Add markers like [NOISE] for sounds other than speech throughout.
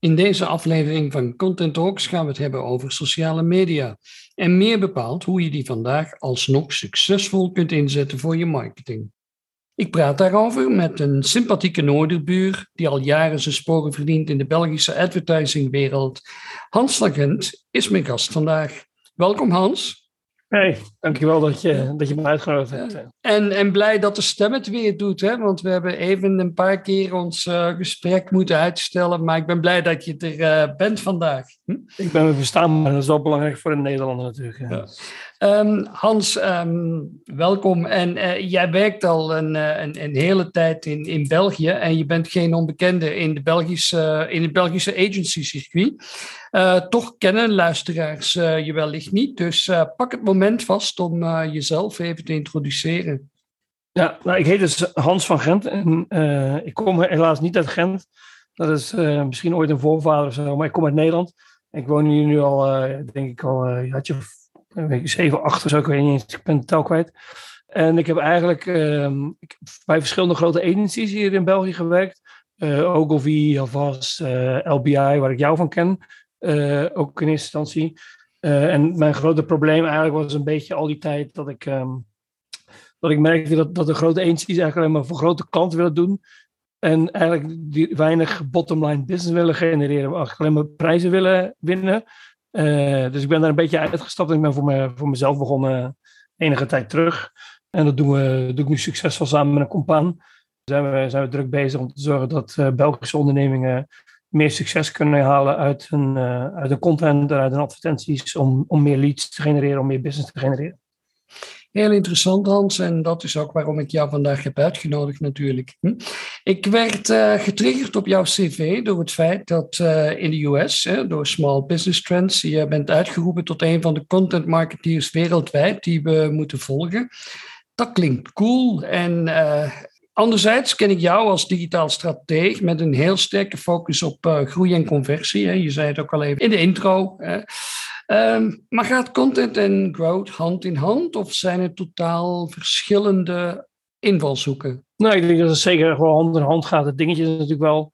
In deze aflevering van Content Talks gaan we het hebben over sociale media. En meer bepaald hoe je die vandaag alsnog succesvol kunt inzetten voor je marketing. Ik praat daarover met een sympathieke Noorderbuur die al jaren zijn sporen verdient in de Belgische advertisingwereld. Hans Lagent is mijn gast vandaag. Welkom Hans. Hey, dankjewel dat je, dat je me uitgenodigd hebt. En, en blij dat de stem het weer doet, hè? want we hebben even een paar keer ons uh, gesprek moeten uitstellen. Maar ik ben blij dat je er uh, bent vandaag. Hm? Ik ben me verstaan, maar dat is wel belangrijk voor een Nederlander natuurlijk. Ja. Um, Hans, um, welkom. En uh, jij werkt al een, een, een, hele tijd in, in België en je bent geen onbekende in, de Belgische, in het Belgische agency-circuit. toch kennen luisteraars je wellicht niet, dus pak het moment vast om jezelf even te introduceren. Ja, nou, ik heet dus Hans van Gent en ik kom helaas niet uit Gent. Dat is misschien ooit een voorvader of zo, maar ik kom uit Nederland. Ik woon hier nu al, denk ik al, een je 7, 8 of zo, ik weet niet eens, ik ben het tel kwijt. En ik heb eigenlijk ik bij verschillende grote agencies hier in België gewerkt. Ogilvy, uh, LBI, waar ik jou van ken, ook in eerste instantie. En mijn grote probleem eigenlijk was een beetje al die tijd dat ik, um, dat ik merkte dat, dat de grote agencies eigenlijk alleen maar voor grote klanten willen doen. En eigenlijk die weinig bottom-line business willen genereren, maar alleen maar prijzen willen winnen. Uh, dus ik ben daar een beetje uitgestapt en ik ben voor, me, voor mezelf begonnen enige tijd terug. En dat doen we, doe ik nu succesvol samen met een compaan. Zijn we, zijn we druk bezig om te zorgen dat uh, Belgische ondernemingen meer succes kunnen halen uit hun, uh, uit hun content, uit hun advertenties, om, om meer leads te genereren, om meer business te genereren. Heel interessant, Hans. En dat is ook waarom ik jou vandaag heb uitgenodigd, natuurlijk. Hm? Ik werd uh, getriggerd op jouw cv door het feit dat uh, in de US, hè, door Small Business Trends, je bent uitgeroepen tot een van de content marketeers wereldwijd die we moeten volgen. Dat klinkt cool. En anderzijds ken ik jou als digitaal strateeg met een heel sterke focus op groei en conversie. Hè. Je zei het ook al even in de intro. Hè. Um, maar gaat content en growth hand in hand of zijn het totaal verschillende invalshoeken? Nou, ik denk dat het zeker gewoon hand in hand gaat. Het dingetje is natuurlijk wel,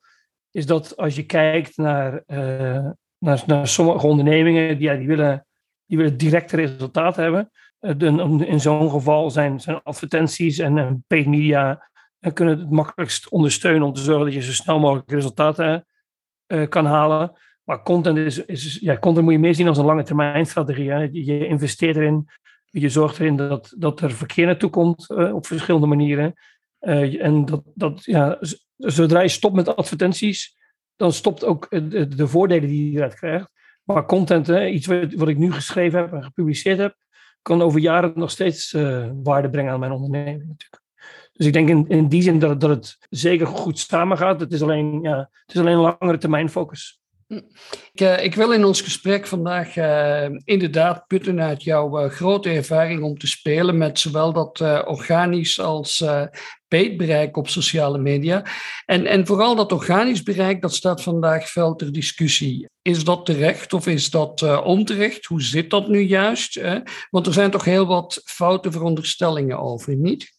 is dat als je kijkt naar, uh, naar, naar, sommige ondernemingen, die, ja, die, willen, die willen directe resultaten hebben. Uh, in zo'n geval zijn, zijn advertenties en, en paid media kunnen het makkelijkst ondersteunen om te zorgen dat je zo snel mogelijk resultaten uh, kan halen. Maar content, is, is, ja, content moet je meer zien als een lange termijn strategie. Hè. Je investeert erin, je zorgt erin dat, dat er verkeer naartoe komt uh, op verschillende manieren. Uh, en dat, dat, ja, zodra je stopt met advertenties, dan stopt ook de, de voordelen die je eruit krijgt. Maar content, hè, iets wat, wat, ik nu geschreven heb en gepubliceerd heb, kan over jaren nog steeds waarde brengen aan mijn onderneming natuurlijk. Dus ik denk in, in die zin dat, dat het zeker goed samengaat. Het is alleen, ja, het is alleen een langere termijn focus. Ik, uh, ik, wil in ons gesprek vandaag uh, inderdaad putten uit jouw uh, grote ervaring om te spelen met zowel dat organisch als paid bereik op sociale media. En, en vooral dat organisch bereik, dat staat vandaag veel ter discussie. Is dat terecht of is dat onterecht? Hoe zit dat nu juist? Want er zijn toch heel wat foute veronderstellingen over, niet?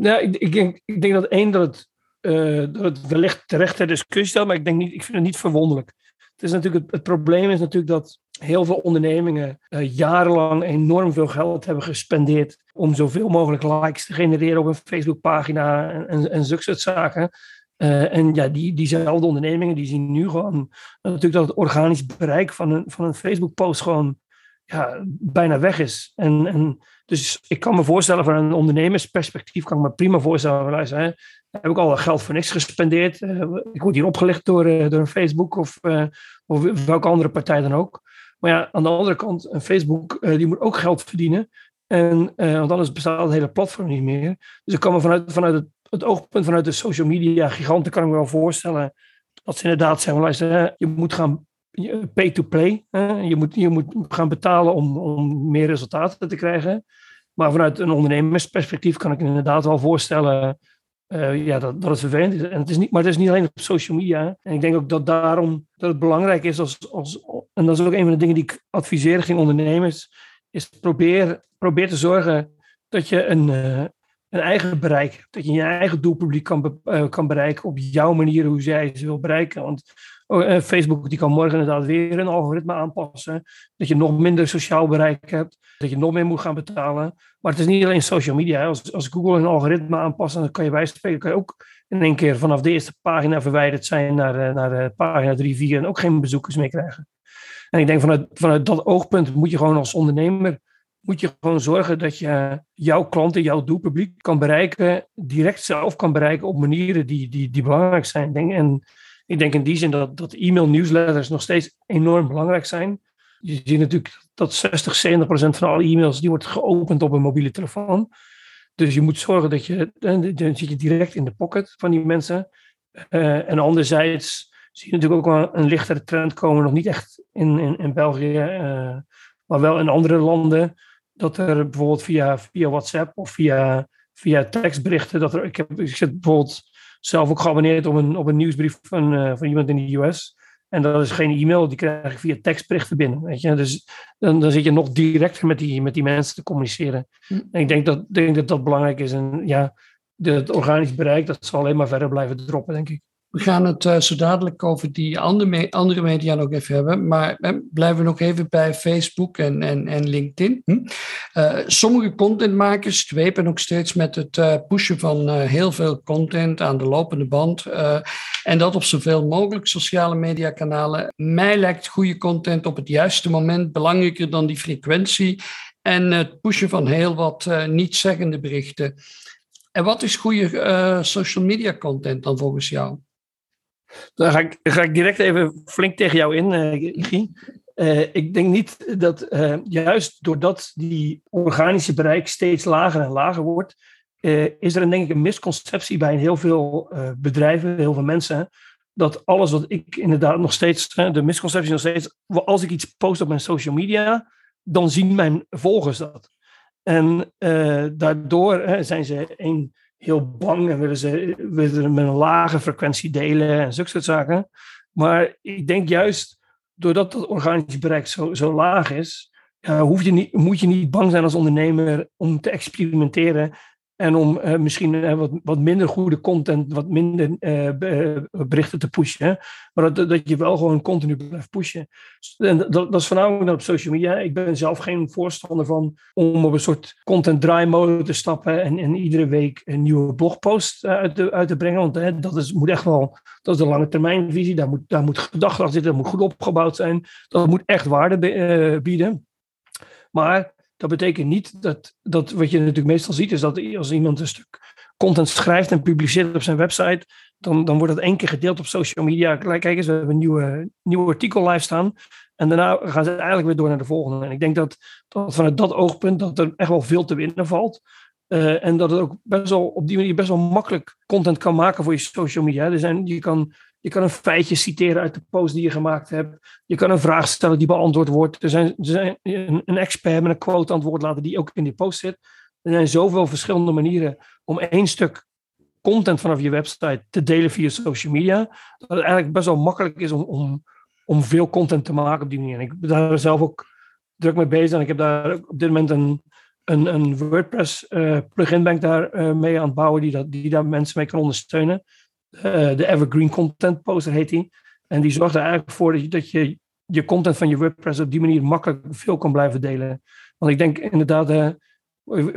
Ja, ik, ik, denk, ik denk dat één dat het uh, dat het wellicht terecht ter discussie stelt, maar ik, denk niet, ik vind het niet verwonderlijk. Het, is natuurlijk, het, probleem is natuurlijk dat heel veel ondernemingen uh, jarenlang enorm veel geld hebben gespendeerd om zoveel mogelijk likes te genereren op een Facebookpagina en, en, en zulke soort zaken. Uh, en ja, die, diezelfde ondernemingen die zien nu gewoon natuurlijk dat het organisch bereik van een, van een Facebook-post gewoon ja, bijna weg is. En, en dus ik kan me voorstellen van een ondernemersperspectief, kan ik me prima voorstellen. Luister, heb ik al geld voor niks gespendeerd. Uh, ik word hier opgelicht door, uh, door een Facebook of, uh, of welke andere partij dan ook. Maar ja, aan de andere kant, een Facebook die moet ook geld verdienen. En, want anders bestaat het hele platform niet meer. Dus ik kan me vanuit, vanuit het, oogpunt vanuit de social media giganten kan ik me wel voorstellen dat ze inderdaad zeggen, luister, je moet gaan pay-to-play. Je, moet, je moet gaan betalen om, om meer resultaten te krijgen. Maar vanuit een ondernemersperspectief kan ik inderdaad wel voorstellen uh, ja, dat, dat het vervelend is. En het is niet, maar het is niet alleen op social media. En ik denk ook dat daarom dat het belangrijk is als, als en dat is ook een van de dingen die ik adviseer ging ondernemers, is probeer, probeer te zorgen dat je een, uh, een eigen bereik hebt. Dat je je eigen doelpubliek kan, uh, kan bereiken op jouw manier hoe jij ze wil bereiken. Want Oh, Facebook die kan morgen inderdaad weer een algoritme aanpassen. Dat je nog minder sociaal bereik hebt. Dat je nog meer moet gaan betalen. Maar het is niet alleen social media. Als, als Google een algoritme aanpast, dan kan je wijspreken kan je ook in één keer vanaf de eerste pagina verwijderd zijn naar, eh, naar eh, pagina 3, 4 en ook geen bezoekers meer krijgen. En ik denk vanuit, vanuit dat oogpunt moet je gewoon als ondernemer moet je gewoon zorgen dat je jouw klanten, jouw doelpubliek kan bereiken, direct zelf kan bereiken op manieren die, die, die belangrijk zijn. En ik denk in die zin dat, dat e-mail newsletters nog steeds enorm belangrijk zijn. Je ziet natuurlijk dat 60, 70 procent van alle e-mails die wordt geopend op een mobiele telefoon. Dus je moet zorgen dat je, dan zit je direct in de pocket van die mensen. Uh, en anderzijds zie je natuurlijk ook wel een lichtere trend komen, nog niet echt in, in, in België, uh, maar wel in andere landen. Dat er bijvoorbeeld via, via WhatsApp of via, via tekstberichten, dat er, ik, heb, ik zit bijvoorbeeld zelf ook geabonneerd op een, op een nieuwsbrief van, uh, van iemand in de US. En dat is geen e-mail, die krijg ik via tekstberichten binnen. Weet je? Dus dan, dan zit je nog directer met die, met die mensen te communiceren. Hm. En ik denk dat, denk dat dat belangrijk is. En ja, het organisch bereik, dat zal alleen maar verder blijven droppen, denk ik. We gaan het uh, zo dadelijk over die andere, andere media nog even hebben. Maar uh, blijven we nog even bij Facebook en, en, en LinkedIn. Hm? Uh, sommige contentmakers dwepen nog steeds met het pushen van heel veel content aan de lopende band. en dat op zoveel mogelijk sociale mediakanalen. Mij lijkt goede content op het juiste moment belangrijker dan die frequentie. En het pushen van heel wat niet-zeggende berichten. En wat is goede social media content dan volgens jou? Dan ga ik, ga ik direct even flink tegen jou in, uh, ik denk niet dat uh, juist doordat die organische bereik steeds lager en lager wordt, is er een, denk ik een misconceptie bij heel veel bedrijven, heel veel mensen, dat alles wat ik inderdaad nog steeds, de misconceptie nog steeds, als ik iets post op mijn social media, dan zien mijn volgers dat. En daardoor zijn ze een heel bang en willen ze, willen met een lage frequentie delen en zulke soort zaken. Maar ik denk juist doordat het organisch bereik zo, zo laag is, hoef je niet, moet je niet bang zijn als ondernemer om te experimenteren en om uh, misschien uh, wat, wat minder goede content, wat minder uh, berichten te pushen. Maar dat, dat je wel gewoon continu blijft pushen. En dat, dat is voornamelijk op social media. Ik ben zelf geen voorstander van om op een soort content dry mode te stappen en, en iedere week een nieuwe blogpost uit, te, uit te brengen. Want dat is, moet echt wel, dat is de lange termijn visie. Daar moet, daar moet gedachte achter zitten, dat moet goed opgebouwd zijn. Dat moet echt waarde bieden. Maar dat betekent niet dat, dat wat je natuurlijk meestal ziet, is dat als iemand een stuk content schrijft en publiceert op zijn website, dan, dan wordt dat één keer gedeeld op social media. Kijk eens, we hebben een nieuwe, nieuw artikel live staan. En daarna gaan ze eigenlijk weer door naar de volgende. En ik denk dat, dat vanuit dat oogpunt dat er echt wel veel te winnen valt. Uh, en dat het ook best wel op die manier best wel makkelijk content kan maken voor je social media. Er zijn, je kan je kan een feitje citeren uit de post die je gemaakt hebt. Je kan een vraag stellen die beantwoord wordt. Er zijn, er zijn een, expert met een quote antwoord laten die ook in die post zit. Er zijn zoveel verschillende manieren om één stuk content vanaf je website te delen via social media. Dat het eigenlijk best wel makkelijk is om, om, om veel content te maken op die manier. En ik ben daar zelf ook druk mee bezig. En ik heb daar op dit moment een, een, een WordPress uh, plugin ben ik daar uh, mee aan het bouwen die, dat, die daar mensen mee kan ondersteunen. Eh, de Evergreen Content Poster heet die. En die zorgt er eigenlijk voor dat je, dat je je content van je WordPress op die manier makkelijk veel kan blijven delen. Want ik denk inderdaad, uh,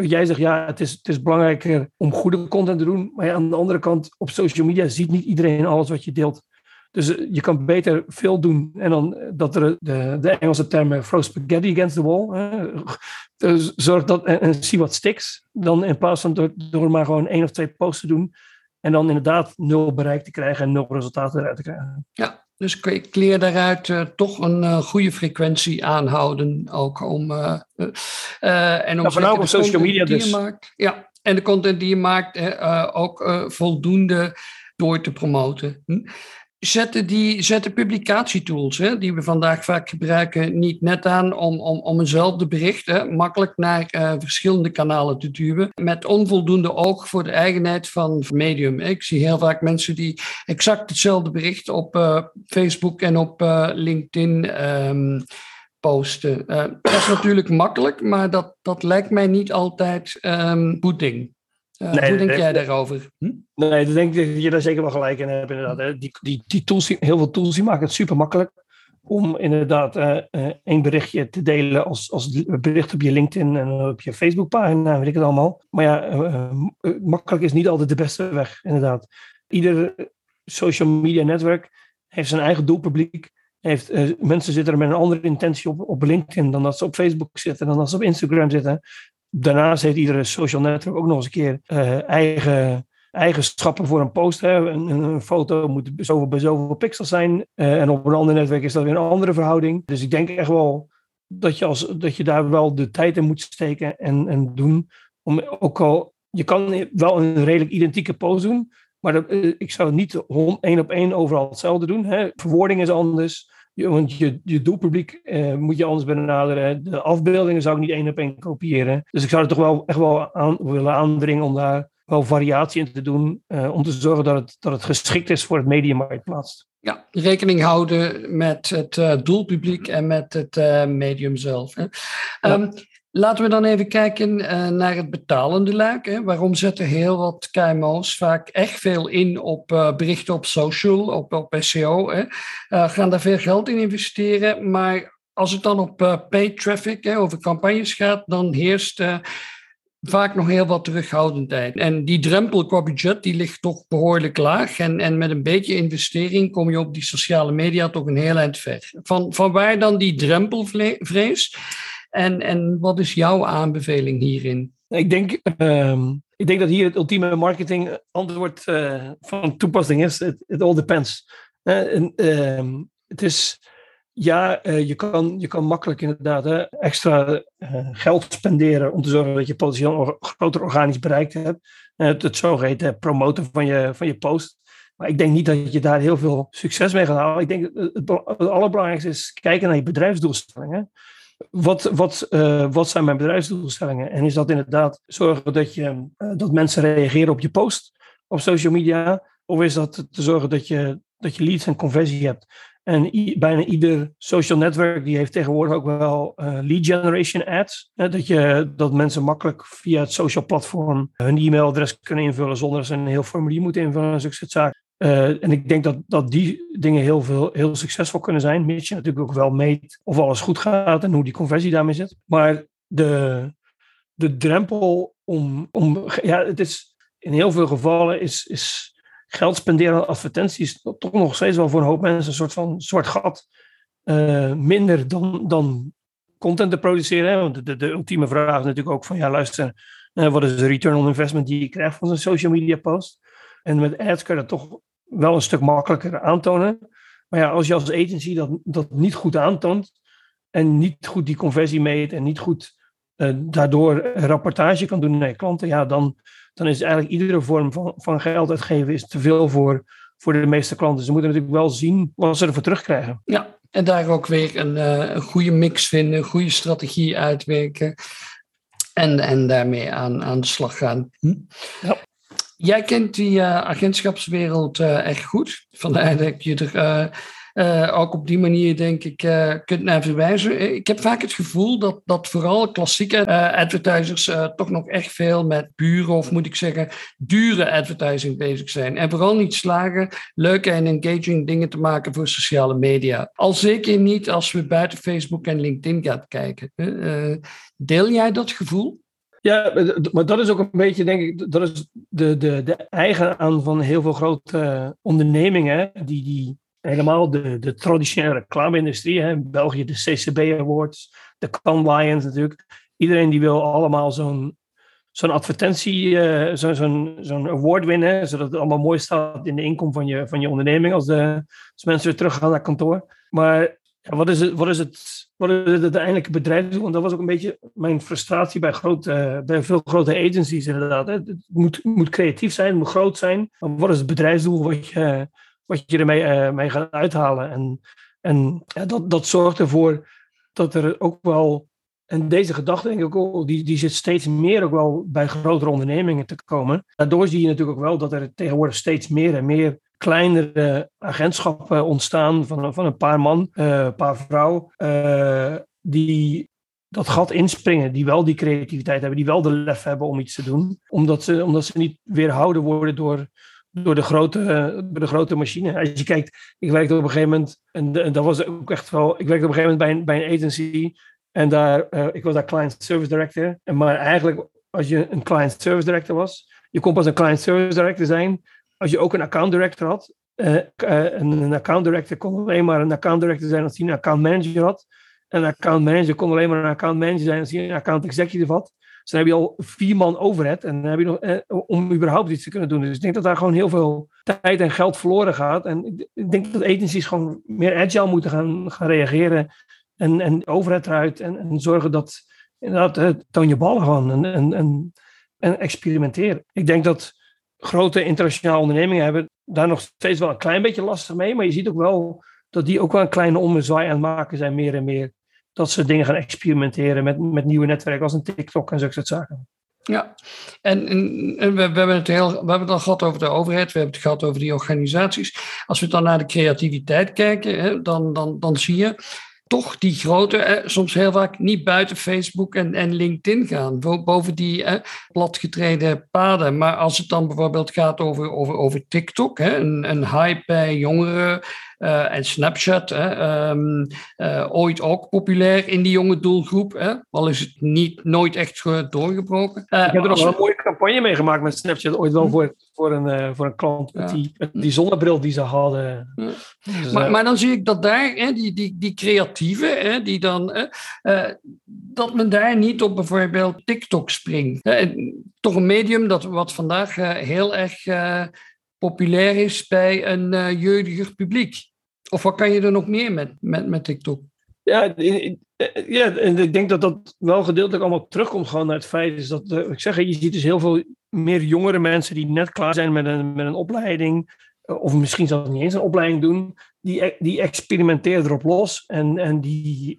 jij zegt ja, het is, het is belangrijker om goede content te doen. Maar ja, aan de andere kant, op social media ziet niet iedereen alles wat je deelt. Dus eh, je kan beter veel doen. En dan dat er de, de Engelse term throw spaghetti against the wall. Dus [LAUGHS] dat en, en zie wat sticks. Dan in plaats van door, door maar gewoon één of twee posts te doen en dan inderdaad nul bereik te krijgen en nul resultaten eruit te krijgen. Ja, dus ik leer daaruit uh, toch een uh, goede frequentie aanhouden. Ook om. Uh, en om ja, vooral op social media dus. Maakt, ja, en de content die je maakt ook voldoende door te promoten. Hm? Zetten, die, zetten publicatietools, hè, die we vandaag vaak gebruiken, niet net aan om, om, om eenzelfde bericht hè, makkelijk naar uh, verschillende kanalen te duwen, met onvoldoende oog voor de eigenheid van medium. Ik zie heel vaak mensen die exact hetzelfde bericht op uh, Facebook en op uh, LinkedIn um, posten. dat is natuurlijk makkelijk, maar dat, dat lijkt mij niet altijd um, goed ding. Uh, nee, hoe denk jij daarover? Hm? Nee, dan denk ik dat je daar zeker wel gelijk in hebt. Inderdaad. Die, die, die tools, heel veel tools die maken het super makkelijk om inderdaad uh, uh, één berichtje te delen als, als bericht op je LinkedIn en op je Facebookpagina, weet ik het allemaal. Maar ja, makkelijk is niet altijd de beste weg, inderdaad. Ieder social media netwerk heeft zijn eigen doelpubliek. Heeft, mensen zitten er met een andere intentie op, op LinkedIn dan dat ze op Facebook zitten, dan dat ze op Instagram zitten. Daarnaast heeft iedere social network ook nog eens een keer uh, eigen eigenschappen voor een post. Hè. Een, een, foto moet zoveel bij zoveel pixels zijn. Uh, en op een ander netwerk is dat weer een andere verhouding. Dus ik denk echt wel dat je, als, dat je daar wel de tijd in moet steken en, en doen. Om ook al, je kan wel een redelijk identieke post doen. Maar uh, ik zou niet één op één overal hetzelfde doen. Hè. Verwoording is anders want je, je doelpubliek eh, moet je anders benaderen. De afbeeldingen zou ik niet één op één kopiëren. Dus ik zou er toch wel echt wel aan willen aandringen om daar wel variatie in te doen. Uh, om te zorgen dat het, dat het geschikt is voor het medium waar je plaatst. Ja, rekening houden met het uh, doelpubliek en met het uh, medium zelf. Hè. Ja. Um, Laten we dan even kijken uh, naar het betalende luik. Waarom zetten heel wat KMO's vaak echt veel in op uh, berichten op social, op, op SEO. Uh, gaan daar veel geld in investeren. Maar als het dan op paid traffic, over campagnes gaat, dan heerst vaak nog heel wat terughoudendheid. En die drempel qua budget die ligt toch behoorlijk laag. En, en met een beetje investering kom je op die sociale media toch een heel eind ver. Van, van waar dan die drempelvrees? En, en wat is jouw aanbeveling hierin? Ik denk, uh, ik denk dat hier het ultieme marketing antwoord uh, van toepassing is. It, all depends. En, uh, het is, ja, eh, je, kan, je kan makkelijk inderdaad extra geld spenderen om te zorgen dat je potentieel een groter organisch bereik hebt. het, het zogeheten promoten van je, van je post. Maar ik denk niet dat je daar heel veel succes mee gaat halen. Ik denk het, het, het allerbelangrijkste is kijken naar je bedrijfsdoelstellingen wat, wat, uh, wat zijn mijn bedrijfsdoelstellingen? En is dat inderdaad zorgen dat, je, uh, dat mensen reageren op je post op social media? Of is dat te zorgen dat je, dat je leads en conversie hebt? En bijna ieder social network die heeft tegenwoordig ook wel uh, lead generation ads. Dat, je, dat mensen makkelijk via het social platform hun e-mailadres kunnen invullen zonder dat ze een heel formulier moeten invullen en zulke zaken. Uh, en ik denk dat, dat die dingen heel, veel, heel succesvol kunnen zijn, mits je natuurlijk ook wel meet of alles goed gaat en hoe die conversie daarmee zit. Maar de, de drempel om, om ja, het is in heel veel gevallen is, is geld spenderen aan advertenties toch nog steeds wel voor een hoop mensen een soort van zwart gat. Uh, minder dan, dan content te produceren. Want de, de, ultieme vraag is natuurlijk ook van, ja luister, uh, wat is de return on investment die je krijgt van een social media post? En met ads kun je dat toch wel een stuk makkelijker aantonen. Maar ja, als je als agency dat, dat niet goed aantoont en niet goed die conversie meet en niet goed uh, daardoor rapportage kan doen naar je klanten, ja, dan, dan is eigenlijk iedere vorm van, van geld uitgeven is te veel voor, voor de meeste klanten. Ze moeten natuurlijk wel zien wat ze ervoor terugkrijgen. Ja, en daar ook weer een, uh, een goede mix vinden, een goede strategie uitwerken. En, en daarmee aan, aan de slag gaan. Hm? Ja. Jij kent die uh, agentschapswereld echt goed. Vandaar dat je er uh, ook op die manier, denk ik, kunt naar verwijzen. Ik heb vaak het gevoel dat, dat vooral klassieke advertisers toch nog echt veel met pure, of moet ik zeggen, dure advertising bezig zijn. En vooral niet slagen leuke en engaging dingen te maken voor sociale media. Al zeker niet als we buiten Facebook en LinkedIn gaan kijken. deel jij dat gevoel? Ja, maar dat is ook een beetje, denk ik, dat is de, de, de eigen aan van heel veel grote ondernemingen, die, die helemaal de, de traditionele reclame-industrie, hè, in België de CCB Awards, de Cannes Lions natuurlijk. Iedereen die wil allemaal zo'n zo'n advertentie, uh, zo'n zo'n award winnen, zodat het allemaal mooi staat in de inkom van je, van je onderneming als, de, als mensen weer teruggaan naar kantoor. Maar wat, is het, wat is het wat is het uiteindelijke bedrijfsdoel? Want dat was ook een beetje mijn frustratie bij, grote, bij veel grote agencies inderdaad. Het moet, moet creatief zijn, het moet groot zijn. Maar wat is het bedrijfsdoel wat je, wat je ermee mee gaat uithalen. En, en ja, dat, dat zorgt ervoor dat er ook wel en deze gedachte, denk ik ook, die, die zit steeds meer ook wel bij grotere ondernemingen te komen. Daardoor zie je natuurlijk ook wel dat er tegenwoordig steeds meer en meer kleinere agentschappen ontstaan van, van een paar man, uh, een paar vrouw, uh, die dat gat inspringen, die wel die creativiteit hebben, die wel de lef hebben om iets te doen, omdat ze, omdat ze niet weerhouden worden door, door, de grote, door de grote machine. Als je kijkt, ik werkte op een gegeven moment, en, en dat was ook echt wel, ik werkte op een gegeven moment bij een, bij een agency en daar, uh, ik was daar client service director. En maar eigenlijk, als je een client service director was, je kon pas een client service director zijn als je ook een account director had. Uh, een account director kon alleen maar een account director zijn als hij een account manager had. En een account manager kon alleen maar een account manager zijn als hij een account executive had. Dus dan heb je al vier man overhead en dan heb je nog, eh, om überhaupt iets te kunnen doen. Dus ik denk dat daar gewoon heel veel tijd en geld verloren gaat. En ik, denk dat agencies gewoon meer agile moeten gaan, gaan reageren en, en overheid eruit en, en zorgen dat inderdaad, toon je ballen gewoon en, en, en, en. Ik denk dat grote internationale ondernemingen hebben daar nog steeds wel een klein beetje lastig mee, maar je ziet ook wel dat die ook wel een kleine ommezwaai aan het maken zijn, meer en meer. Dat ze dingen gaan experimenteren met, met nieuwe netwerken als een TikTok en zulke soort zaken. Ja, en, we, hebben het heel, we hebben het al gehad over de overheid, we hebben het gehad over die organisaties. Als we dan naar de creativiteit kijken, hè, dan, dan, dan zie je toch die grote, soms heel vaak niet buiten Facebook en, en LinkedIn gaan, boven die platgetreden paden. Maar als het dan bijvoorbeeld gaat over, over, over TikTok, hè, een, een hype bij jongeren, uh, en Snapchat, hè, um, uh, ooit ook populair in die jonge doelgroep. Hè, al is het niet, nooit echt doorgebroken. Uh, ik heb er nog een mooie campagne mee gemaakt met Snapchat, ooit wel hm. voor, voor, een, voor een klant, met, die, met die zonnebril die ze hadden. Dus, maar, maar dan zie ik dat daar, hè, die, die, die creatieven, hè, die dan, dat men daar niet op bijvoorbeeld TikTok springt. toch een medium dat, wat vandaag heel erg populair is bij een jeugdiger publiek. Of wat kan je er nog meer met, met, met TikTok? Ja, ja, en ik denk dat dat wel gedeeltelijk allemaal terugkomt gewoon naar het feit is dat, uh, ik zeg, je ziet dus heel veel meer jongere mensen die net klaar zijn met een, met een opleiding, eh, of misschien zelfs niet eens een opleiding doen, die, e-, die experimenteren erop los en, en die,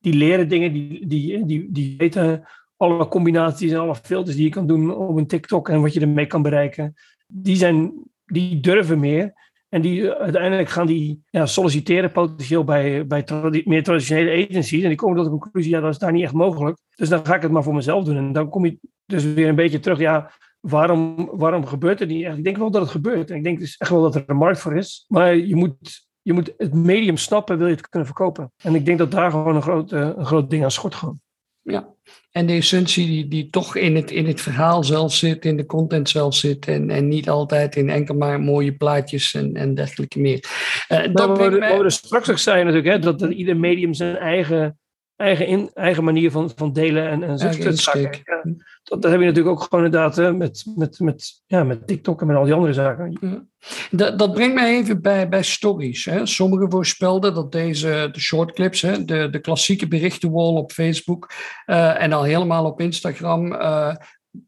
die leren dingen, die, die, die, die weten alle combinaties en alle filters die je kan doen op een TikTok en wat je ermee kan bereiken die, zijn, die durven meer. En die, uiteindelijk gaan die ja, solliciteren potentieel bij, bij meer traditionele agencies. En die komen tot de conclusie, ja, dat is daar niet echt mogelijk. Dus dan ga ik het maar voor mezelf doen. En dan kom je dus weer een beetje terug, ja, waarom, waarom gebeurt het niet? Ik denk wel dat het gebeurt. En ik denk dus echt wel dat er een markt voor is. Maar je moet, je moet het medium snappen, wil je het kunnen verkopen. En ik denk dat daar gewoon een groot, een groot ding aan schort gewoon. Ja, en de essentie die, die toch in het, in het verhaal zelf zit, in de content zelf zit en, en niet altijd in enkel maar mooie plaatjes en, en dergelijke meer. Uh, dat we, mij... we dus straks ook zei natuurlijk, hè, dat, dat ieder medium zijn eigen eigen, in, eigen manier van, van delen en, en zaken. Ja, dat, dat heb je natuurlijk ook gewoon inderdaad hè, met, met, met, ja, met TikTok en met al die andere zaken. Ja. Dat, dat brengt mij even bij, bij stories. Hè. Sommigen voorspelden dat deze de shortclips, hè, de, de klassieke berichtenwall op Facebook uh, en al helemaal op Instagram, uh,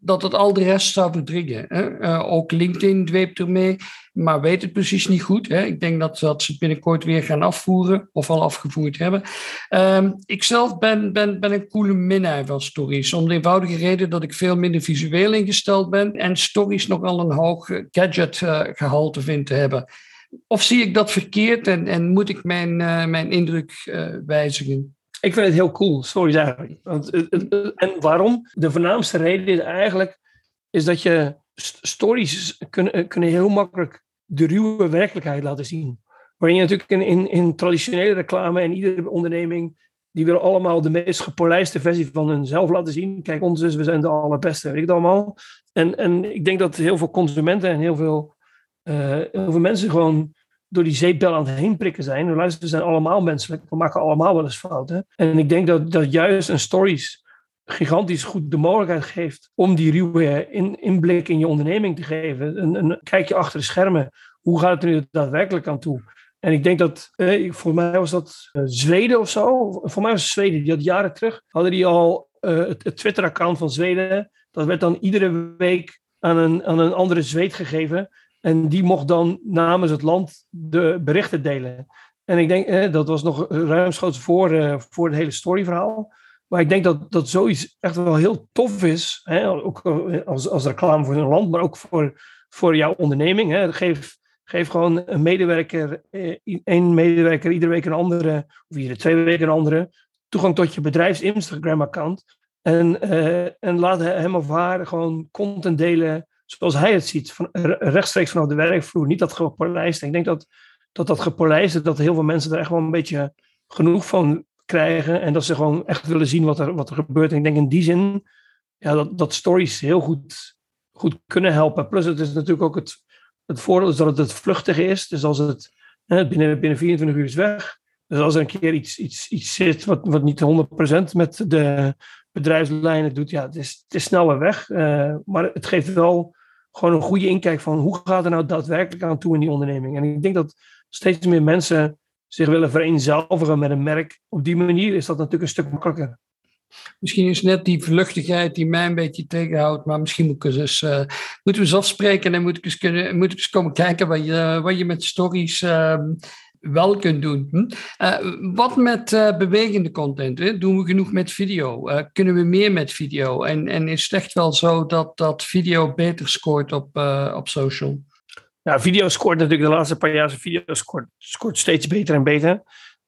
dat het al de rest zou verdringen. Hè. Uh, ook LinkedIn dweept ermee, maar weet het precies niet goed. Hè. Ik denk dat, dat ze binnenkort weer gaan afvoeren, of al afgevoerd hebben. Uh, ik zelf ben, ben, ben een coole minnaar van stories, om de eenvoudige reden dat ik veel minder visueel ingesteld ben en stories nogal een hoog gadget-gehalte uh, vind te hebben. Of zie ik dat verkeerd en, en moet ik mijn, mijn indruk wijzigen? Ik vind het heel cool, stories eigenlijk. En waarom? De voornaamste reden is eigenlijk is dat je stories kunnen, kunnen heel makkelijk de ruwe werkelijkheid laten zien. Waarin je natuurlijk in, in, traditionele reclame en iedere onderneming, die willen allemaal de meest gepolijste versie van hunzelf laten zien. Kijk, ons is, we zijn de allerbeste, weet ik het allemaal. En, en ik denk dat heel veel consumenten en heel veel, uh, heel veel mensen gewoon door die zeepbel aan het heen prikken zijn. Luister, we zijn allemaal menselijk. We maken allemaal wel eens fouten. En ik denk dat, dat juist een stories gigantisch goed de mogelijkheid geeft om die ruwe in, inblik in je onderneming te geven. Een, kijkje achter de schermen. Hoe gaat het er nu daadwerkelijk aan toe? En ik denk dat, eh, voor mij was dat uh, Zweden of zo. Voor mij was Zweden. Die had jaren terug, hadden die al het, het Twitter-account van Zweden. Dat werd dan iedere week aan een, aan een andere Zweed gegeven. En die mocht dan namens het land de berichten delen. En ik denk, eh, dat was nog ruimschoots voor, uh, voor het hele storyverhaal. Maar ik denk dat, dat zoiets echt wel heel tof is. Hè? Ook als, als reclame voor een land, maar ook voor, voor jouw onderneming. Hè? Geef, geef gewoon een medewerker, één medewerker iedere week een andere, of iedere twee weken een andere, toegang tot je bedrijfs Instagram-account. En, en laat hem of haar gewoon content delen zoals hij het ziet, van, rechtstreeks vanaf de werkvloer, niet dat gepolijst. Ik denk dat dat, dat gepolijst, dat heel veel mensen er echt wel een beetje genoeg van krijgen en dat ze gewoon echt willen zien wat er, wat er gebeurt. En ik denk in die zin ja, dat, dat stories heel goed, goed kunnen helpen. Plus het is natuurlijk ook het, het voordeel is dat het, het vluchtige is. Dus als het binnen, binnen 24 uur is weg. Dus als er een keer iets, iets, iets zit wat, wat niet 100% met de bedrijfslijnen doet, ja, het is, het is snel weer weg. Uh, maar het geeft wel gewoon een goede inkijk van hoe gaat er nou daadwerkelijk aan toe in die onderneming. En ik denk dat steeds meer mensen zich willen vereenzelvigen met een merk. Op die manier is dat natuurlijk een stuk makkelijker. Misschien is net die vluchtigheid die mij een beetje tegenhoudt, maar misschien moet ik eens, uh, moeten we eens afspreken en moet ik eens, kunnen, moet ik komen kijken wat je, wat je met stories uh, wel kunt doen. Hm? Uh, wat met uh, bewegende content? Hè? Doen we genoeg met video? Uh, kunnen we meer met video? En, en is het echt wel zo dat, dat video beter scoort op, op social? Ja, video scoort natuurlijk de laatste paar jaar. Video scoort, scoort steeds beter en beter.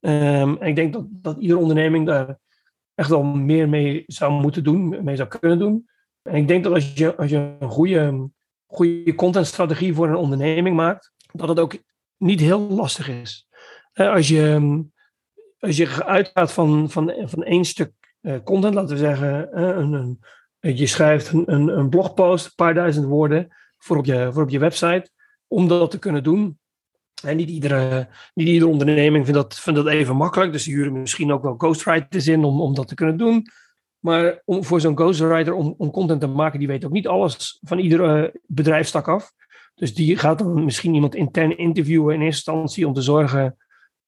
Um, en ik denk dat, dat iedere onderneming daar echt wel meer mee zou moeten doen, mee zou kunnen doen. En ik denk dat als je, als je een goede, goede contentstrategie voor een onderneming maakt, dat het ook niet heel lastig is. Als je, als je uitgaat van, van, van één stuk eh, content, laten we zeggen, een, een, je schrijft een, een, een blogpost, een paar duizend woorden voor op je, voor op je website, om dat te kunnen doen. En niet iedere, niet iedere onderneming vindt dat, vindt dat even makkelijk. Dus die huren misschien ook wel ghostwriters in om, om dat te kunnen doen. Maar om, voor zo'n ghostwriter om, om content te maken, die weet ook niet alles van iedere bedrijfstak af. Dus die gaat dan misschien iemand intern interviewen in eerste instantie om te zorgen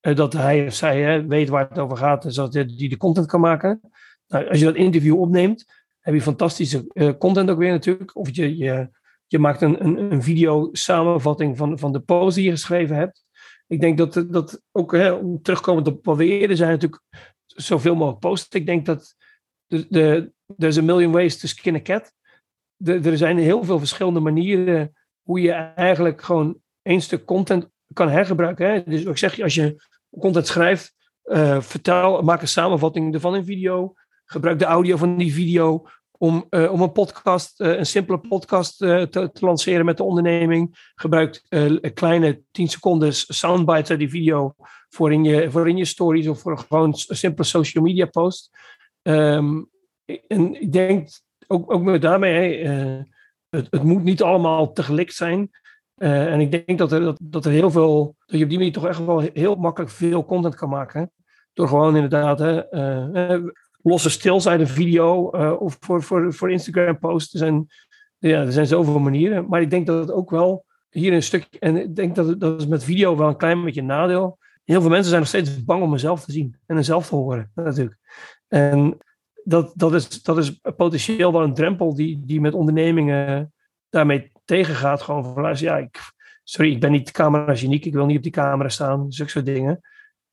uh, dat hij of zij weet waar het over gaat, zodat die de content kan maken. Nou, als je dat interview opneemt, heb je fantastische uh, content ook weer natuurlijk. Of je, je, je maakt een, een, een video samenvatting van, van de post die je geschreven hebt. Ik denk dat, dat ook, hè, om terugkomend op wat we eerder zijn, natuurlijk zoveel mogelijk posten. Ik denk dat de, there's a million ways to skin a cat. De, er zijn heel veel verschillende manieren hoe je eigenlijk gewoon één stuk content kan hergebruiken. Hè? Dus ik zeg, als je content schrijft, uh, vertel, maak een samenvatting ervan in video. Gebruik de audio van die video om, uh, om een podcast, uh, een simpele podcast te, te, lanceren met de onderneming. Gebruik kleine 10 seconden soundbites uit die video voor in, je, voor in je stories of voor gewoon een simpele social media post. Um, en ik denk ook, ook met daarmee, het, het, moet niet allemaal tegelijk zijn. Uh, en ik denk dat er, dat, dat er heel veel, dat je op die manier toch echt wel heel makkelijk veel content kan maken. Door gewoon inderdaad hè, uh, losse stilzijde video of voor, voor, voor Instagram posts. Zijn, ja, er zijn zoveel manieren. Maar ik denk dat het ook wel hier een stuk, en ik denk dat, dat is met video wel een klein beetje een nadeel. Heel veel mensen zijn nog steeds bang om mezelf te zien en mezelf te horen, natuurlijk. En dat, dat, is, dat is potentieel wel een drempel die, die met ondernemingen daarmee tegengaat. Gewoon van luister, ja, ik, sorry, ik ben niet camera-geniek, ik wil niet op die camera staan, zulke soort dingen.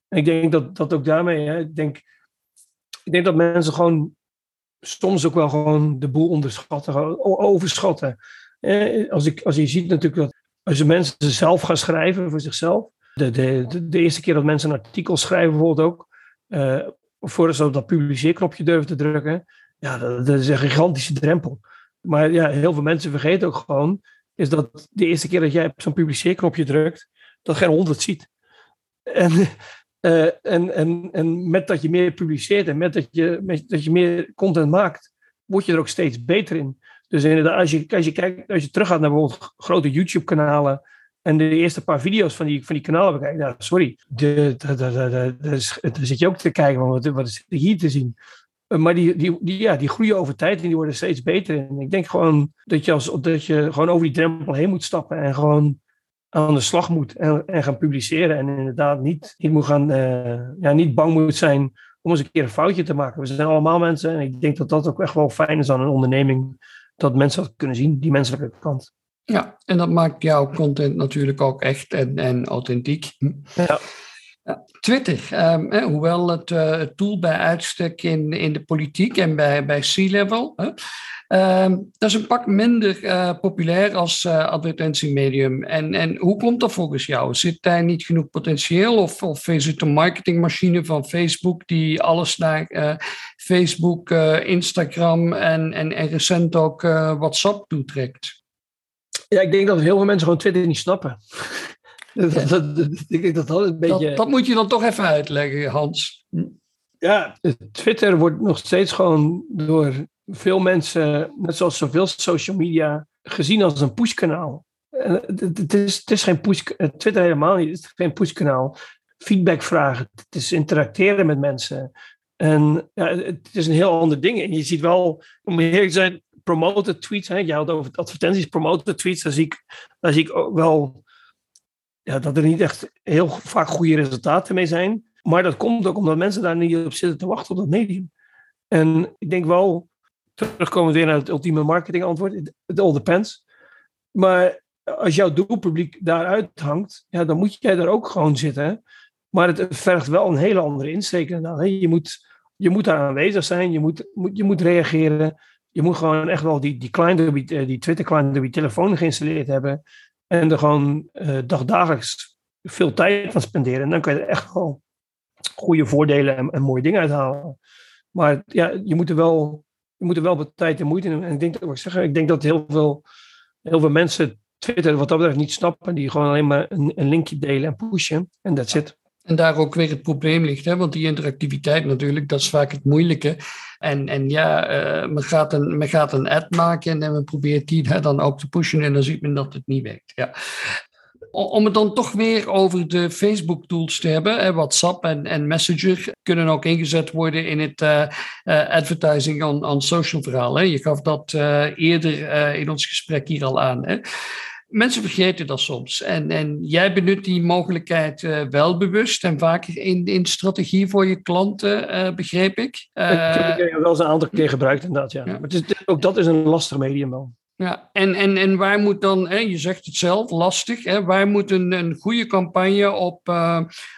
En ik denk dat, dat ook daarmee, hè, ik, denk, ik denk dat mensen gewoon soms ook wel gewoon de boel onderschatten, overschatten. Eh, als, ik, als je ziet natuurlijk dat als mensen zelf gaan schrijven voor zichzelf, de, de, de, eerste keer dat mensen een artikel schrijven bijvoorbeeld ook, uh, voordat ze op dat publiceerknopje durven te drukken, ja, dat, is een gigantische drempel. Maar ja, heel veel mensen vergeten ook gewoon, is dat de eerste keer dat jij op zo'n publiceerknopje drukt, dat geen hond het ziet. En, uh, [LAUGHS] en, en, en met dat je meer publiceert en met dat je, met dat je meer content maakt, word je er ook steeds beter in. Dus inderdaad, als je, als je, kijkt, als je teruggaat naar bijvoorbeeld grote YouTube-kanalen en de eerste paar video's van die, van die kanalen bekijkt, nou, sorry, daar zit je ook te kijken, wat, wat is hier te zien? Eh, maar die, die, die, ja, die groeien over tijd en die worden steeds beter. En ik denk gewoon dat je, als, dat je gewoon over die drempel heen moet stappen en gewoon aan de slag moet en, gaan publiceren. En inderdaad niet, niet, moet gaan, uh, ja, niet bang moet zijn om eens een keer een foutje te maken. We zijn allemaal mensen en ik denk dat dat ook echt wel fijn is aan een onderneming. Dat mensen dat kunnen zien, die menselijke kant. Ja, en dat maakt jouw content natuurlijk ook echt en, en authentiek. Ja. Twitter, um, hoewel het, uh, het, tool bij uitstek in, in de politiek en bij, bij C-level, um, dat is een pak minder uh, populair als uh, advertentiemedium. En, en hoe komt dat volgens jou? Zit daar niet genoeg potentieel of, of is het een marketingmachine van Facebook die alles naar Facebook, Instagram en, en, en recent ook WhatsApp toetrekt? Ja, ik denk dat heel veel mensen gewoon Twitter niet snappen. [LAUGHS] dat, dat, dat, dat, een beetje... dat, moet je dan toch even uitleggen, Hans. Ja, Twitter wordt nog steeds gewoon door veel mensen, net zoals zoveel social media, gezien als een pushkanaal. Het is, het is geen push, Twitter helemaal niet, het is geen pushkanaal. Feedback vragen, het is interacteren met mensen. En ja, het is een heel ander ding. En je ziet wel, om eerlijk te zijn, promoted tweets. Hè? Je had over advertenties, promoted tweets. Daar zie ik, daar ik ook wel ja, dat er niet echt heel vaak goede resultaten mee zijn. Maar dat komt ook omdat mensen daar niet op zitten te wachten op dat medium. En ik denk wel, terugkomen weer naar het ultieme marketing antwoord, het all depends. Maar als jouw doelpubliek daaruit hangt, ja, dan moet jij daar ook gewoon zitten. Maar het vergt wel een hele andere insteek. Je moet, je moet daar aanwezig zijn, je moet, moet, je moet reageren. Je moet gewoon echt wel die, die, client, die Twitter client je telefoon geïnstalleerd hebben. En er gewoon uh, dagdagelijks veel tijd aan spenderen. En dan kan je er echt wel goede voordelen en, en mooie dingen uithalen. Maar ja, je moet er wel, je moet er wel wat tijd en moeite in En ik denk, dat, ik, zeg, ik denk dat heel veel, heel veel mensen Twitter wat dat betreft niet snappen. Die gewoon alleen maar een, een linkje delen en pushen. En that's it. En daar ook weer het probleem ligt, hè? want die interactiviteit natuurlijk, dat is vaak het moeilijke. En, en ja, uh, men, gaat een, men gaat een ad maken en men probeert die hè, dan ook te pushen en dan ziet men dat het niet werkt. Ja. Om het dan toch weer over de Facebook-tools te hebben, WhatsApp en, en Messenger kunnen ook ingezet worden in het uh, uh, advertising on social verhaal. Hè? Je gaf dat eerder in ons gesprek hier al aan. Hè? Mensen vergeten dat soms. En, en jij benut die mogelijkheid uh, wel bewust en vaker in, in strategie voor je klanten, uh, begreep ik. Uh, ik heb het wel eens een aantal keer gebruikt, inderdaad. Ja. ja. Maar het is, ook dat is een lastig medium wel. Ja, en, en, en waar moet dan, hè, je zegt het zelf, lastig, hè, waar moet een, een goede campagne op,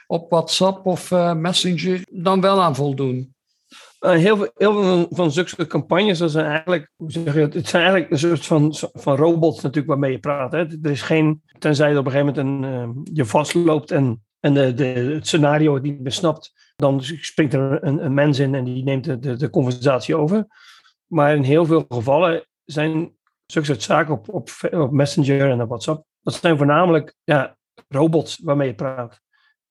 op WhatsApp of Messenger dan wel aan voldoen? Uh, heel, veel, heel veel van zulke campagnes, dat zijn eigenlijk, hoe zeg je het, zijn eigenlijk een soort van, van robots natuurlijk waarmee je praat. Hè. Er is geen, tenzij je op een gegeven moment een, uh, je vastloopt en, en de, de, het scenario niet meer snapt, dan springt er een, een mens in en die neemt de, de, de, conversatie over. Maar in heel veel gevallen zijn zulke soort zaken op, op, op Messenger en op WhatsApp, dat zijn voornamelijk ja, robots waarmee je praat.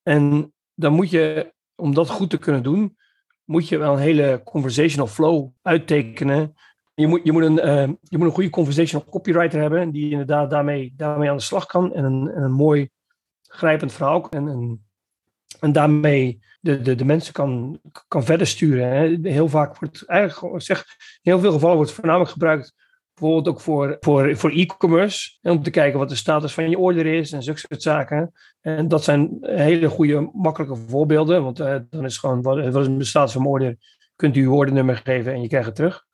En dan moet je, om dat goed te kunnen doen, moet je wel een hele conversational flow uittekenen. Je moet, je moet, een, uh, je moet een goede conversational copywriter hebben, die inderdaad daarmee, daarmee aan de slag kan en een, en een mooi grijpend verhaal en, en, en daarmee de, de, de mensen kan, kan verder sturen. Hè. Heel vaak wordt eigenlijk, zeg, in heel veel gevallen wordt voornamelijk gebruikt Bijvoorbeeld ook voor, voor, voor e-commerce. Om te kijken wat de status van je order is en zulke soort zaken. En dat zijn hele goede, makkelijke voorbeelden. Want uh, dan is gewoon, wat, wat is de status van mijn order? Kunt u uw ordernummer geven en je krijgt het terug.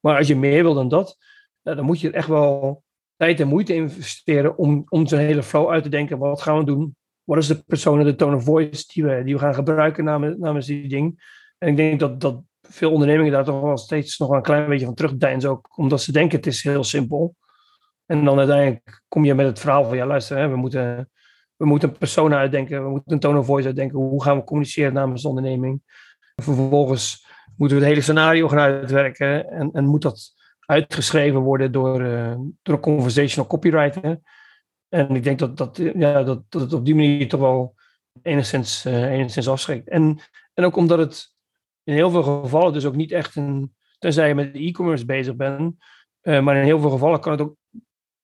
Maar als je meer wil dan dat, dan moet je echt wel tijd en moeite investeren om, om zo'n hele flow uit te denken. Wat gaan we doen? Wat is de persoon, de tone of voice die we, die we gaan gebruiken namens, namens die ding? En ik denk dat, dat veel ondernemingen daar toch wel steeds nog een klein beetje van terugdeinzen. Ook omdat ze denken het is heel simpel. En dan uiteindelijk kom je met het verhaal van ja luister, hè, we, moeten, we moeten een persoon uitdenken. We moeten een tone of voice uitdenken. Hoe gaan we communiceren namens de onderneming? Vervolgens moeten we het hele scenario gaan uitwerken. En, en moet dat uitgeschreven worden door, uh, door een conversational copywriter. En ik denk dat, dat, ja, dat, dat het op die manier toch wel enigszins, uh, enigszins afschrikt. En, en ook omdat het in heel veel gevallen dus ook niet echt een, tenzij je met e-commerce bezig bent, uh, maar in heel veel gevallen kan het ook,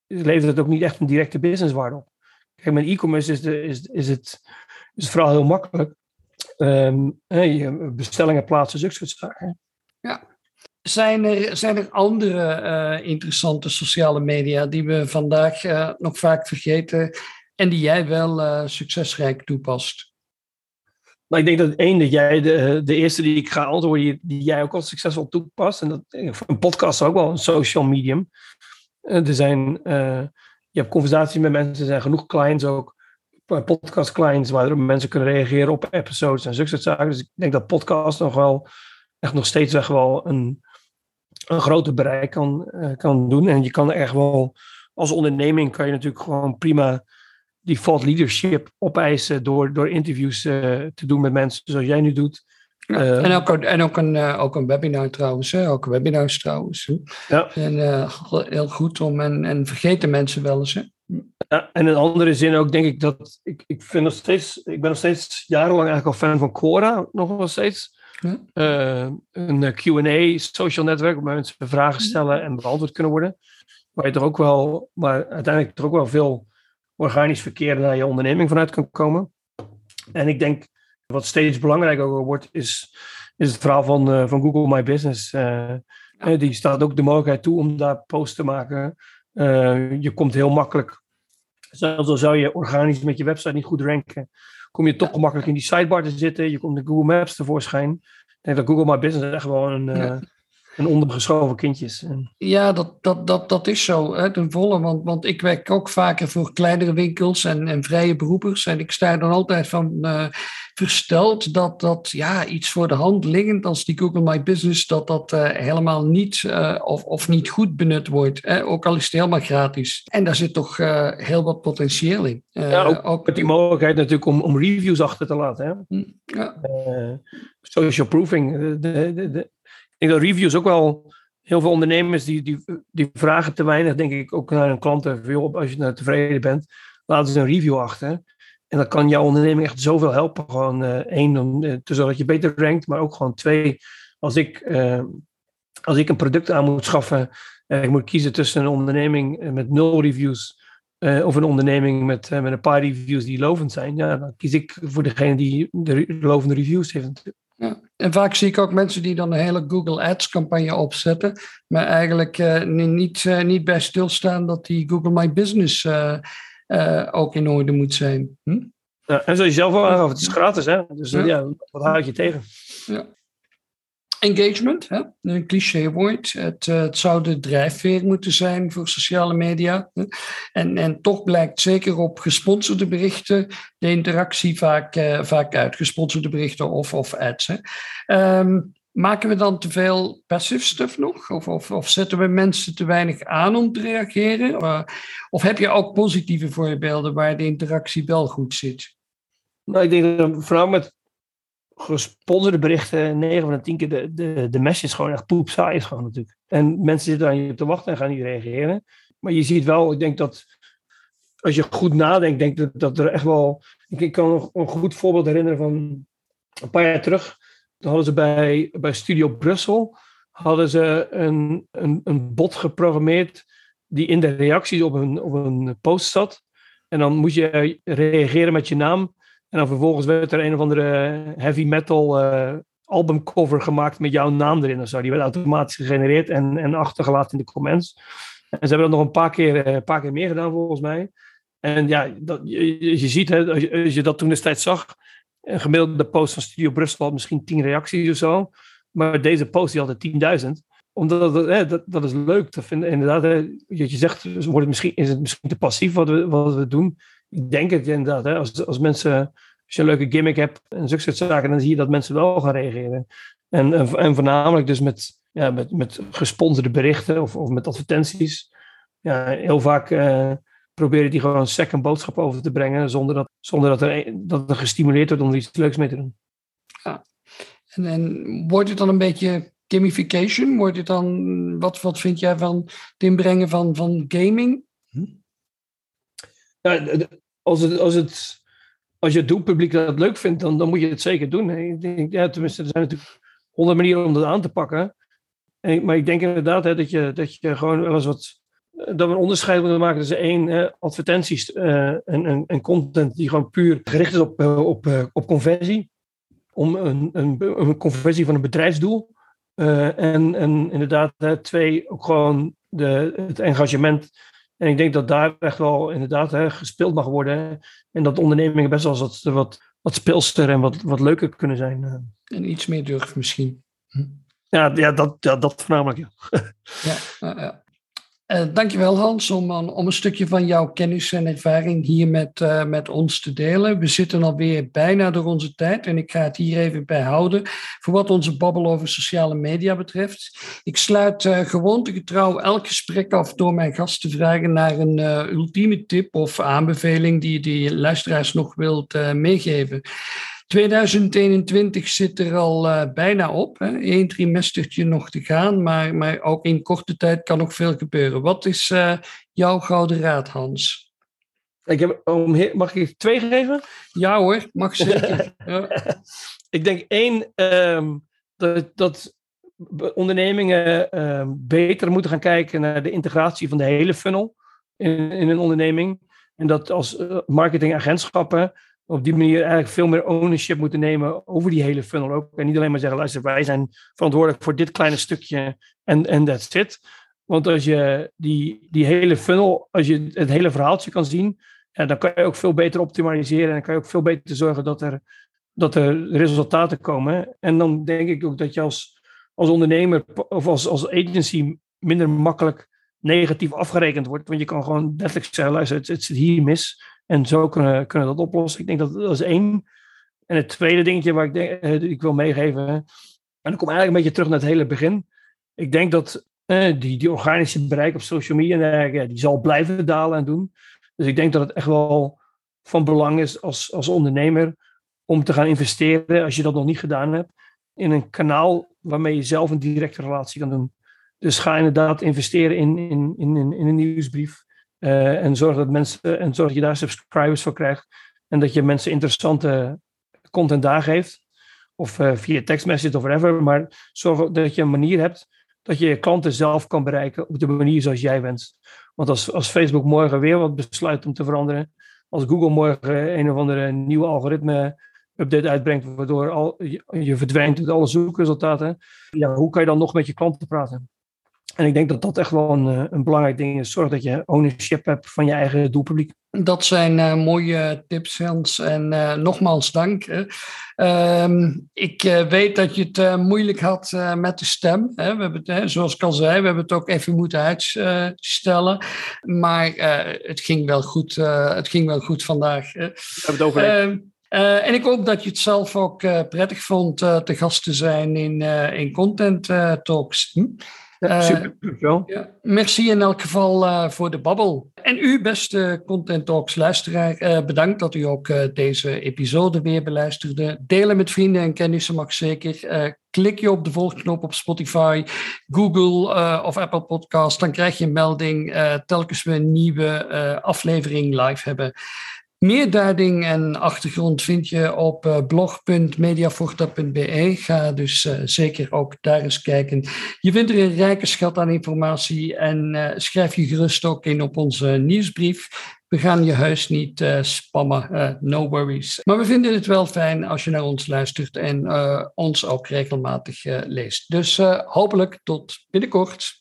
levert het ook niet echt een directe businesswaarde op. Kijk, met e-commerce is, is, is, het, is vooral heel makkelijk. Um, bestellingen plaatsen, zulke soort zaken. Ja. Zijn er, zijn er andere uh, interessante sociale media die we vandaag uh, nog vaak vergeten en die jij wel succesrijk toepast? Maar ik denk dat één, dat jij de, de eerste die ik ga antwoorden, die, die jij ook al succesvol toepast. En dat een podcast ook wel een social medium. Uh, er zijn uh, je hebt conversaties met mensen, er zijn genoeg clients ook, podcast clients, waar mensen kunnen reageren op episodes en zulke zaken. Dus ik denk dat podcast nog wel, echt nog steeds echt wel een, een groter bereik kan, kan doen. En je kan echt wel, als onderneming kan je natuurlijk gewoon prima default leadership opeisen door, door interviews uh, te doen met mensen zoals jij nu doet. Ja, en ook, en ook, een, uh, ook een webinar trouwens, hè? ook webinars trouwens. Ja. En heel goed om, en, en vergeten mensen wel eens. Hè? Ja, en in andere zin ook denk ik dat, ik, ik, vind nog steeds, ik ben nog steeds jarenlang eigenlijk al fan van Quora, nog wel steeds. Ja. een Q&A social netwerk, waar mensen vragen stellen en beantwoord kunnen worden. Waar je toch ook wel, maar uiteindelijk toch ook wel veel organisch verkeer naar je onderneming vanuit kan komen. En ik denk, wat steeds belangrijker wordt, is, is het verhaal van, uh, van Google My Business. Uh, ja. Die staat ook de mogelijkheid toe om daar posts te maken. Uh, je komt heel makkelijk, zelfs al zou je organisch met je website niet goed ranken, kom je toch ja. makkelijk in die sidebar te zitten. Je komt in Google Maps tevoorschijn. Ik denk dat Google My Business echt wel een, ja en ondergeschoven kindjes. Ja, dat, dat, dat, dat is zo, hè, ten volle. Want, want ik werk ook vaker voor kleinere winkels en, en vrije beroepers. En ik sta dan altijd van uh, versteld dat dat ja, iets voor de hand liggend als die Google My Business, dat dat uh, helemaal niet uh, of, of niet goed benut wordt. Hè, ook al is het helemaal gratis. En daar zit toch heel wat potentieel in. ja, ook, ook, met die mogelijkheid natuurlijk om, om reviews achter te laten. Hè? Hm, ja. social proofing. De, de, de, ik denk dat reviews ook wel heel veel ondernemers die, die, die vragen te weinig, denk ik, ook naar hun klanten. Als je nou tevreden bent, laten ze een review achter. En dat kan jouw onderneming echt zoveel helpen. Gewoon uh, één, om uh, te zorgen dat je beter rankt, maar ook gewoon twee. Als ik, uh, als ik een product aan moet schaffen, ik moet kiezen tussen een onderneming met nul reviews of een onderneming met, met een paar reviews die lovend zijn. Ja, dan kies ik voor degene die de lovende reviews heeft. Ja. En vaak zie ik ook mensen die dan een hele Google Ads campagne opzetten, maar eigenlijk uh, niet, uh, niet bij stilstaan dat die Google My Business uh, ook in orde moet zijn. Hm? Ja, en zoals je zelf al aangaf, het is gratis, hè? Dus ja, ja wat houd je tegen? Ja. Engagement, hè? een clichéwoord. Het, het zou de drijfveer moeten zijn voor sociale media. En, en toch blijkt zeker op gesponsorde berichten de interactie vaak, uh, vaak uit. Gesponsorde berichten of, of ads. Hè. Um, maken we dan te veel passive stuff nog? Of, of, of, zetten we mensen te weinig aan om te reageren? Of, of heb je ook positieve voorbeelden waar de interactie wel goed zit? Nou, ik denk dat vooral met gesponsorde berichten, 9 van de 10 keer de, de, de message gewoon echt poep saai is gewoon natuurlijk. En mensen zitten aan je te wachten en gaan niet reageren. Maar je ziet wel, ik denk dat als je goed nadenkt, denk dat, dat er echt wel. Ik, kan nog een goed voorbeeld herinneren van een paar jaar terug. Toen hadden ze bij, bij Studio Brussel hadden ze een, een, een bot geprogrammeerd die in de reacties op een, op een post zat. En dan moest je reageren met je naam. En dan vervolgens werd er een of andere heavy metal uh, albumcover gemaakt met jouw naam erin of zo. Die werd automatisch gegenereerd en, en achtergelaten in de comments. En ze hebben dat nog een paar keer, een paar keer meer gedaan volgens mij. En ja, dat, je, je ziet, hè, als, je, als je dat toen destijds zag, een gemiddelde post van Studio Brussel had misschien 10 reacties of zo. Maar deze post die had 10.000 omdat hè, dat, dat is leuk te vinden. Inderdaad, hè, je, je zegt, wordt het misschien, is het misschien te passief wat we, wat we doen ik denk het inderdaad. Hè, als, als mensen, als je een leuke gimmick hebt en zulke soort zaken, dan zie je dat mensen wel gaan reageren. En, en, en voornamelijk dus met, ja, met, met gesponsorde berichten of, of met advertenties. Ja, heel vaak uh, proberen die gewoon sec een boodschap over te brengen, zonder dat, zonder dat, er, dat er gestimuleerd wordt om er iets leuks mee te doen. Ja. En, en wordt het dan een beetje gamification? Wordt het dan, wat, wat vind jij van het inbrengen van, van gaming? Hm? Ja, als, het, als, het, als je doelpubliek dat leuk vindt, dan, dan moet je het zeker doen. Ik denk, ja, tenminste, er zijn natuurlijk honderd manieren om dat aan te pakken. En, maar ik denk inderdaad hè, dat, je, dat je gewoon wel eens wat. Dat we een onderscheid moeten maken tussen één, advertenties uh, en, en, en, content die gewoon puur gericht is op, uh, op, uh, op conversie. Om een, een, een, conversie van een bedrijfsdoel. en, en inderdaad, twee, ook gewoon de, het engagement en ik denk dat daar echt wel inderdaad hè, gespeeld mag worden. En dat ondernemingen best wel wat, wat, wat speelster en wat, wat leuker kunnen zijn. Eh. En iets meer durf misschien. Hm. Ja, ja, dat, ja, dat voornamelijk. Ja. ja, ja. Uh, dankjewel Hans om, om een stukje van jouw kennis en ervaring hier met, uh, met ons te delen. We zitten alweer bijna door onze tijd en ik ga het hier even bij houden voor wat onze babbel over sociale media betreft. Ik sluit uh, gewoontegetrouw elk gesprek af door mijn gast te vragen naar een ultieme tip of aanbeveling die die luisteraars nog wilt meegeven. 2021 zit er al uh, bijna op. Hè. Eén trimestertje nog te gaan, maar, maar ook in korte tijd kan nog veel gebeuren. Wat is uh, jouw gouden raad, Hans? Ik heb, mag ik twee geven? Ja hoor, mag zeker. [LAUGHS] ja. Ik denk één, um, dat, dat ondernemingen um, beter moeten gaan kijken naar de integratie van de hele funnel in, in een onderneming. En dat als uh, marketingagentschappen op die manier eigenlijk veel meer ownership moeten nemen over die hele funnel ook. En niet alleen maar zeggen, luister, wij zijn verantwoordelijk voor dit kleine stukje en, en that's it. Want als je die, die hele funnel, als je het hele verhaaltje kan zien, dan kan je ook veel beter optimaliseren en dan kan je ook veel beter zorgen dat er, dat er resultaten komen. En dan denk ik ook dat je als, als ondernemer of als, als agency minder makkelijk negatief afgerekend wordt. Want je kan gewoon letterlijk zeggen, luister, het, het zit hier mis. En zo kunnen, kunnen we dat oplossen. Ik denk dat dat is één. En het tweede dingetje waar ik, denk, eh, ik wil meegeven. En dan kom eigenlijk een beetje terug naar het hele begin. Ik denk dat eh, die, die organische bereik op social media, die zal blijven dalen en doen. Dus ik denk dat het echt wel van belang is als, als ondernemer om te gaan investeren, als je dat nog niet gedaan hebt, in een kanaal waarmee je zelf een directe relatie kan doen. Dus ga inderdaad investeren in, in, in, in een nieuwsbrief. Uh, en zorg dat mensen en zorg dat je daar subscribers voor krijgt. En dat je mensen interessante content daar geeft. Of uh, via tekstmessage of whatever. Maar zorg dat je een manier hebt dat je je klanten zelf kan bereiken op de manier zoals jij wenst. Want als, als Facebook morgen weer wat besluit om te veranderen. Als Google morgen een of andere nieuwe algoritme update uitbrengt, waardoor al, je, je verdwijnt uit alle zoekresultaten. Ja, hoe kan je dan nog met je klanten praten? En ik denk dat dat echt wel een, eh, een belangrijk ding is. Zorg dat je ownership hebt van je eigen doelpubliek. Dat zijn uh, mooie tips, Hans. En uh, nogmaals dank. Uh, ik weet dat je het moeilijk had met de stem. Hè. We hebben het, zoals ik al zei, we hebben het ook even moeten uitstellen. Maar het, ging wel goed, het ging wel goed vandaag. We hebben het overleefd. Uh, en ik hoop dat je het zelf ook uh, prettig vond uh, te gast te zijn in, in Content Talks. Hm? Ja, eh, super, ja, merci in elk geval uh, voor de babbel. En u, beste Content Talks luisteraar, uh, bedankt dat u ook deze episode weer beluisterde. Delen met vrienden en kennissen mag zeker. klik je op de volgknop op Spotify, Google of Apple Podcast, dan krijg je een melding telkens we een nieuwe aflevering live hebben. Meer duiding en achtergrond vind je op uh, blog.mediaforta.be. Ga dus uh, zeker ook daar eens kijken. Je vindt er een rijke schat aan informatie en uh, schrijf je gerust ook in op onze nieuwsbrief. We gaan je huis niet spammen, no worries. Maar we vinden het wel fijn als je naar ons luistert en ons ook regelmatig leest. Dus hopelijk tot binnenkort.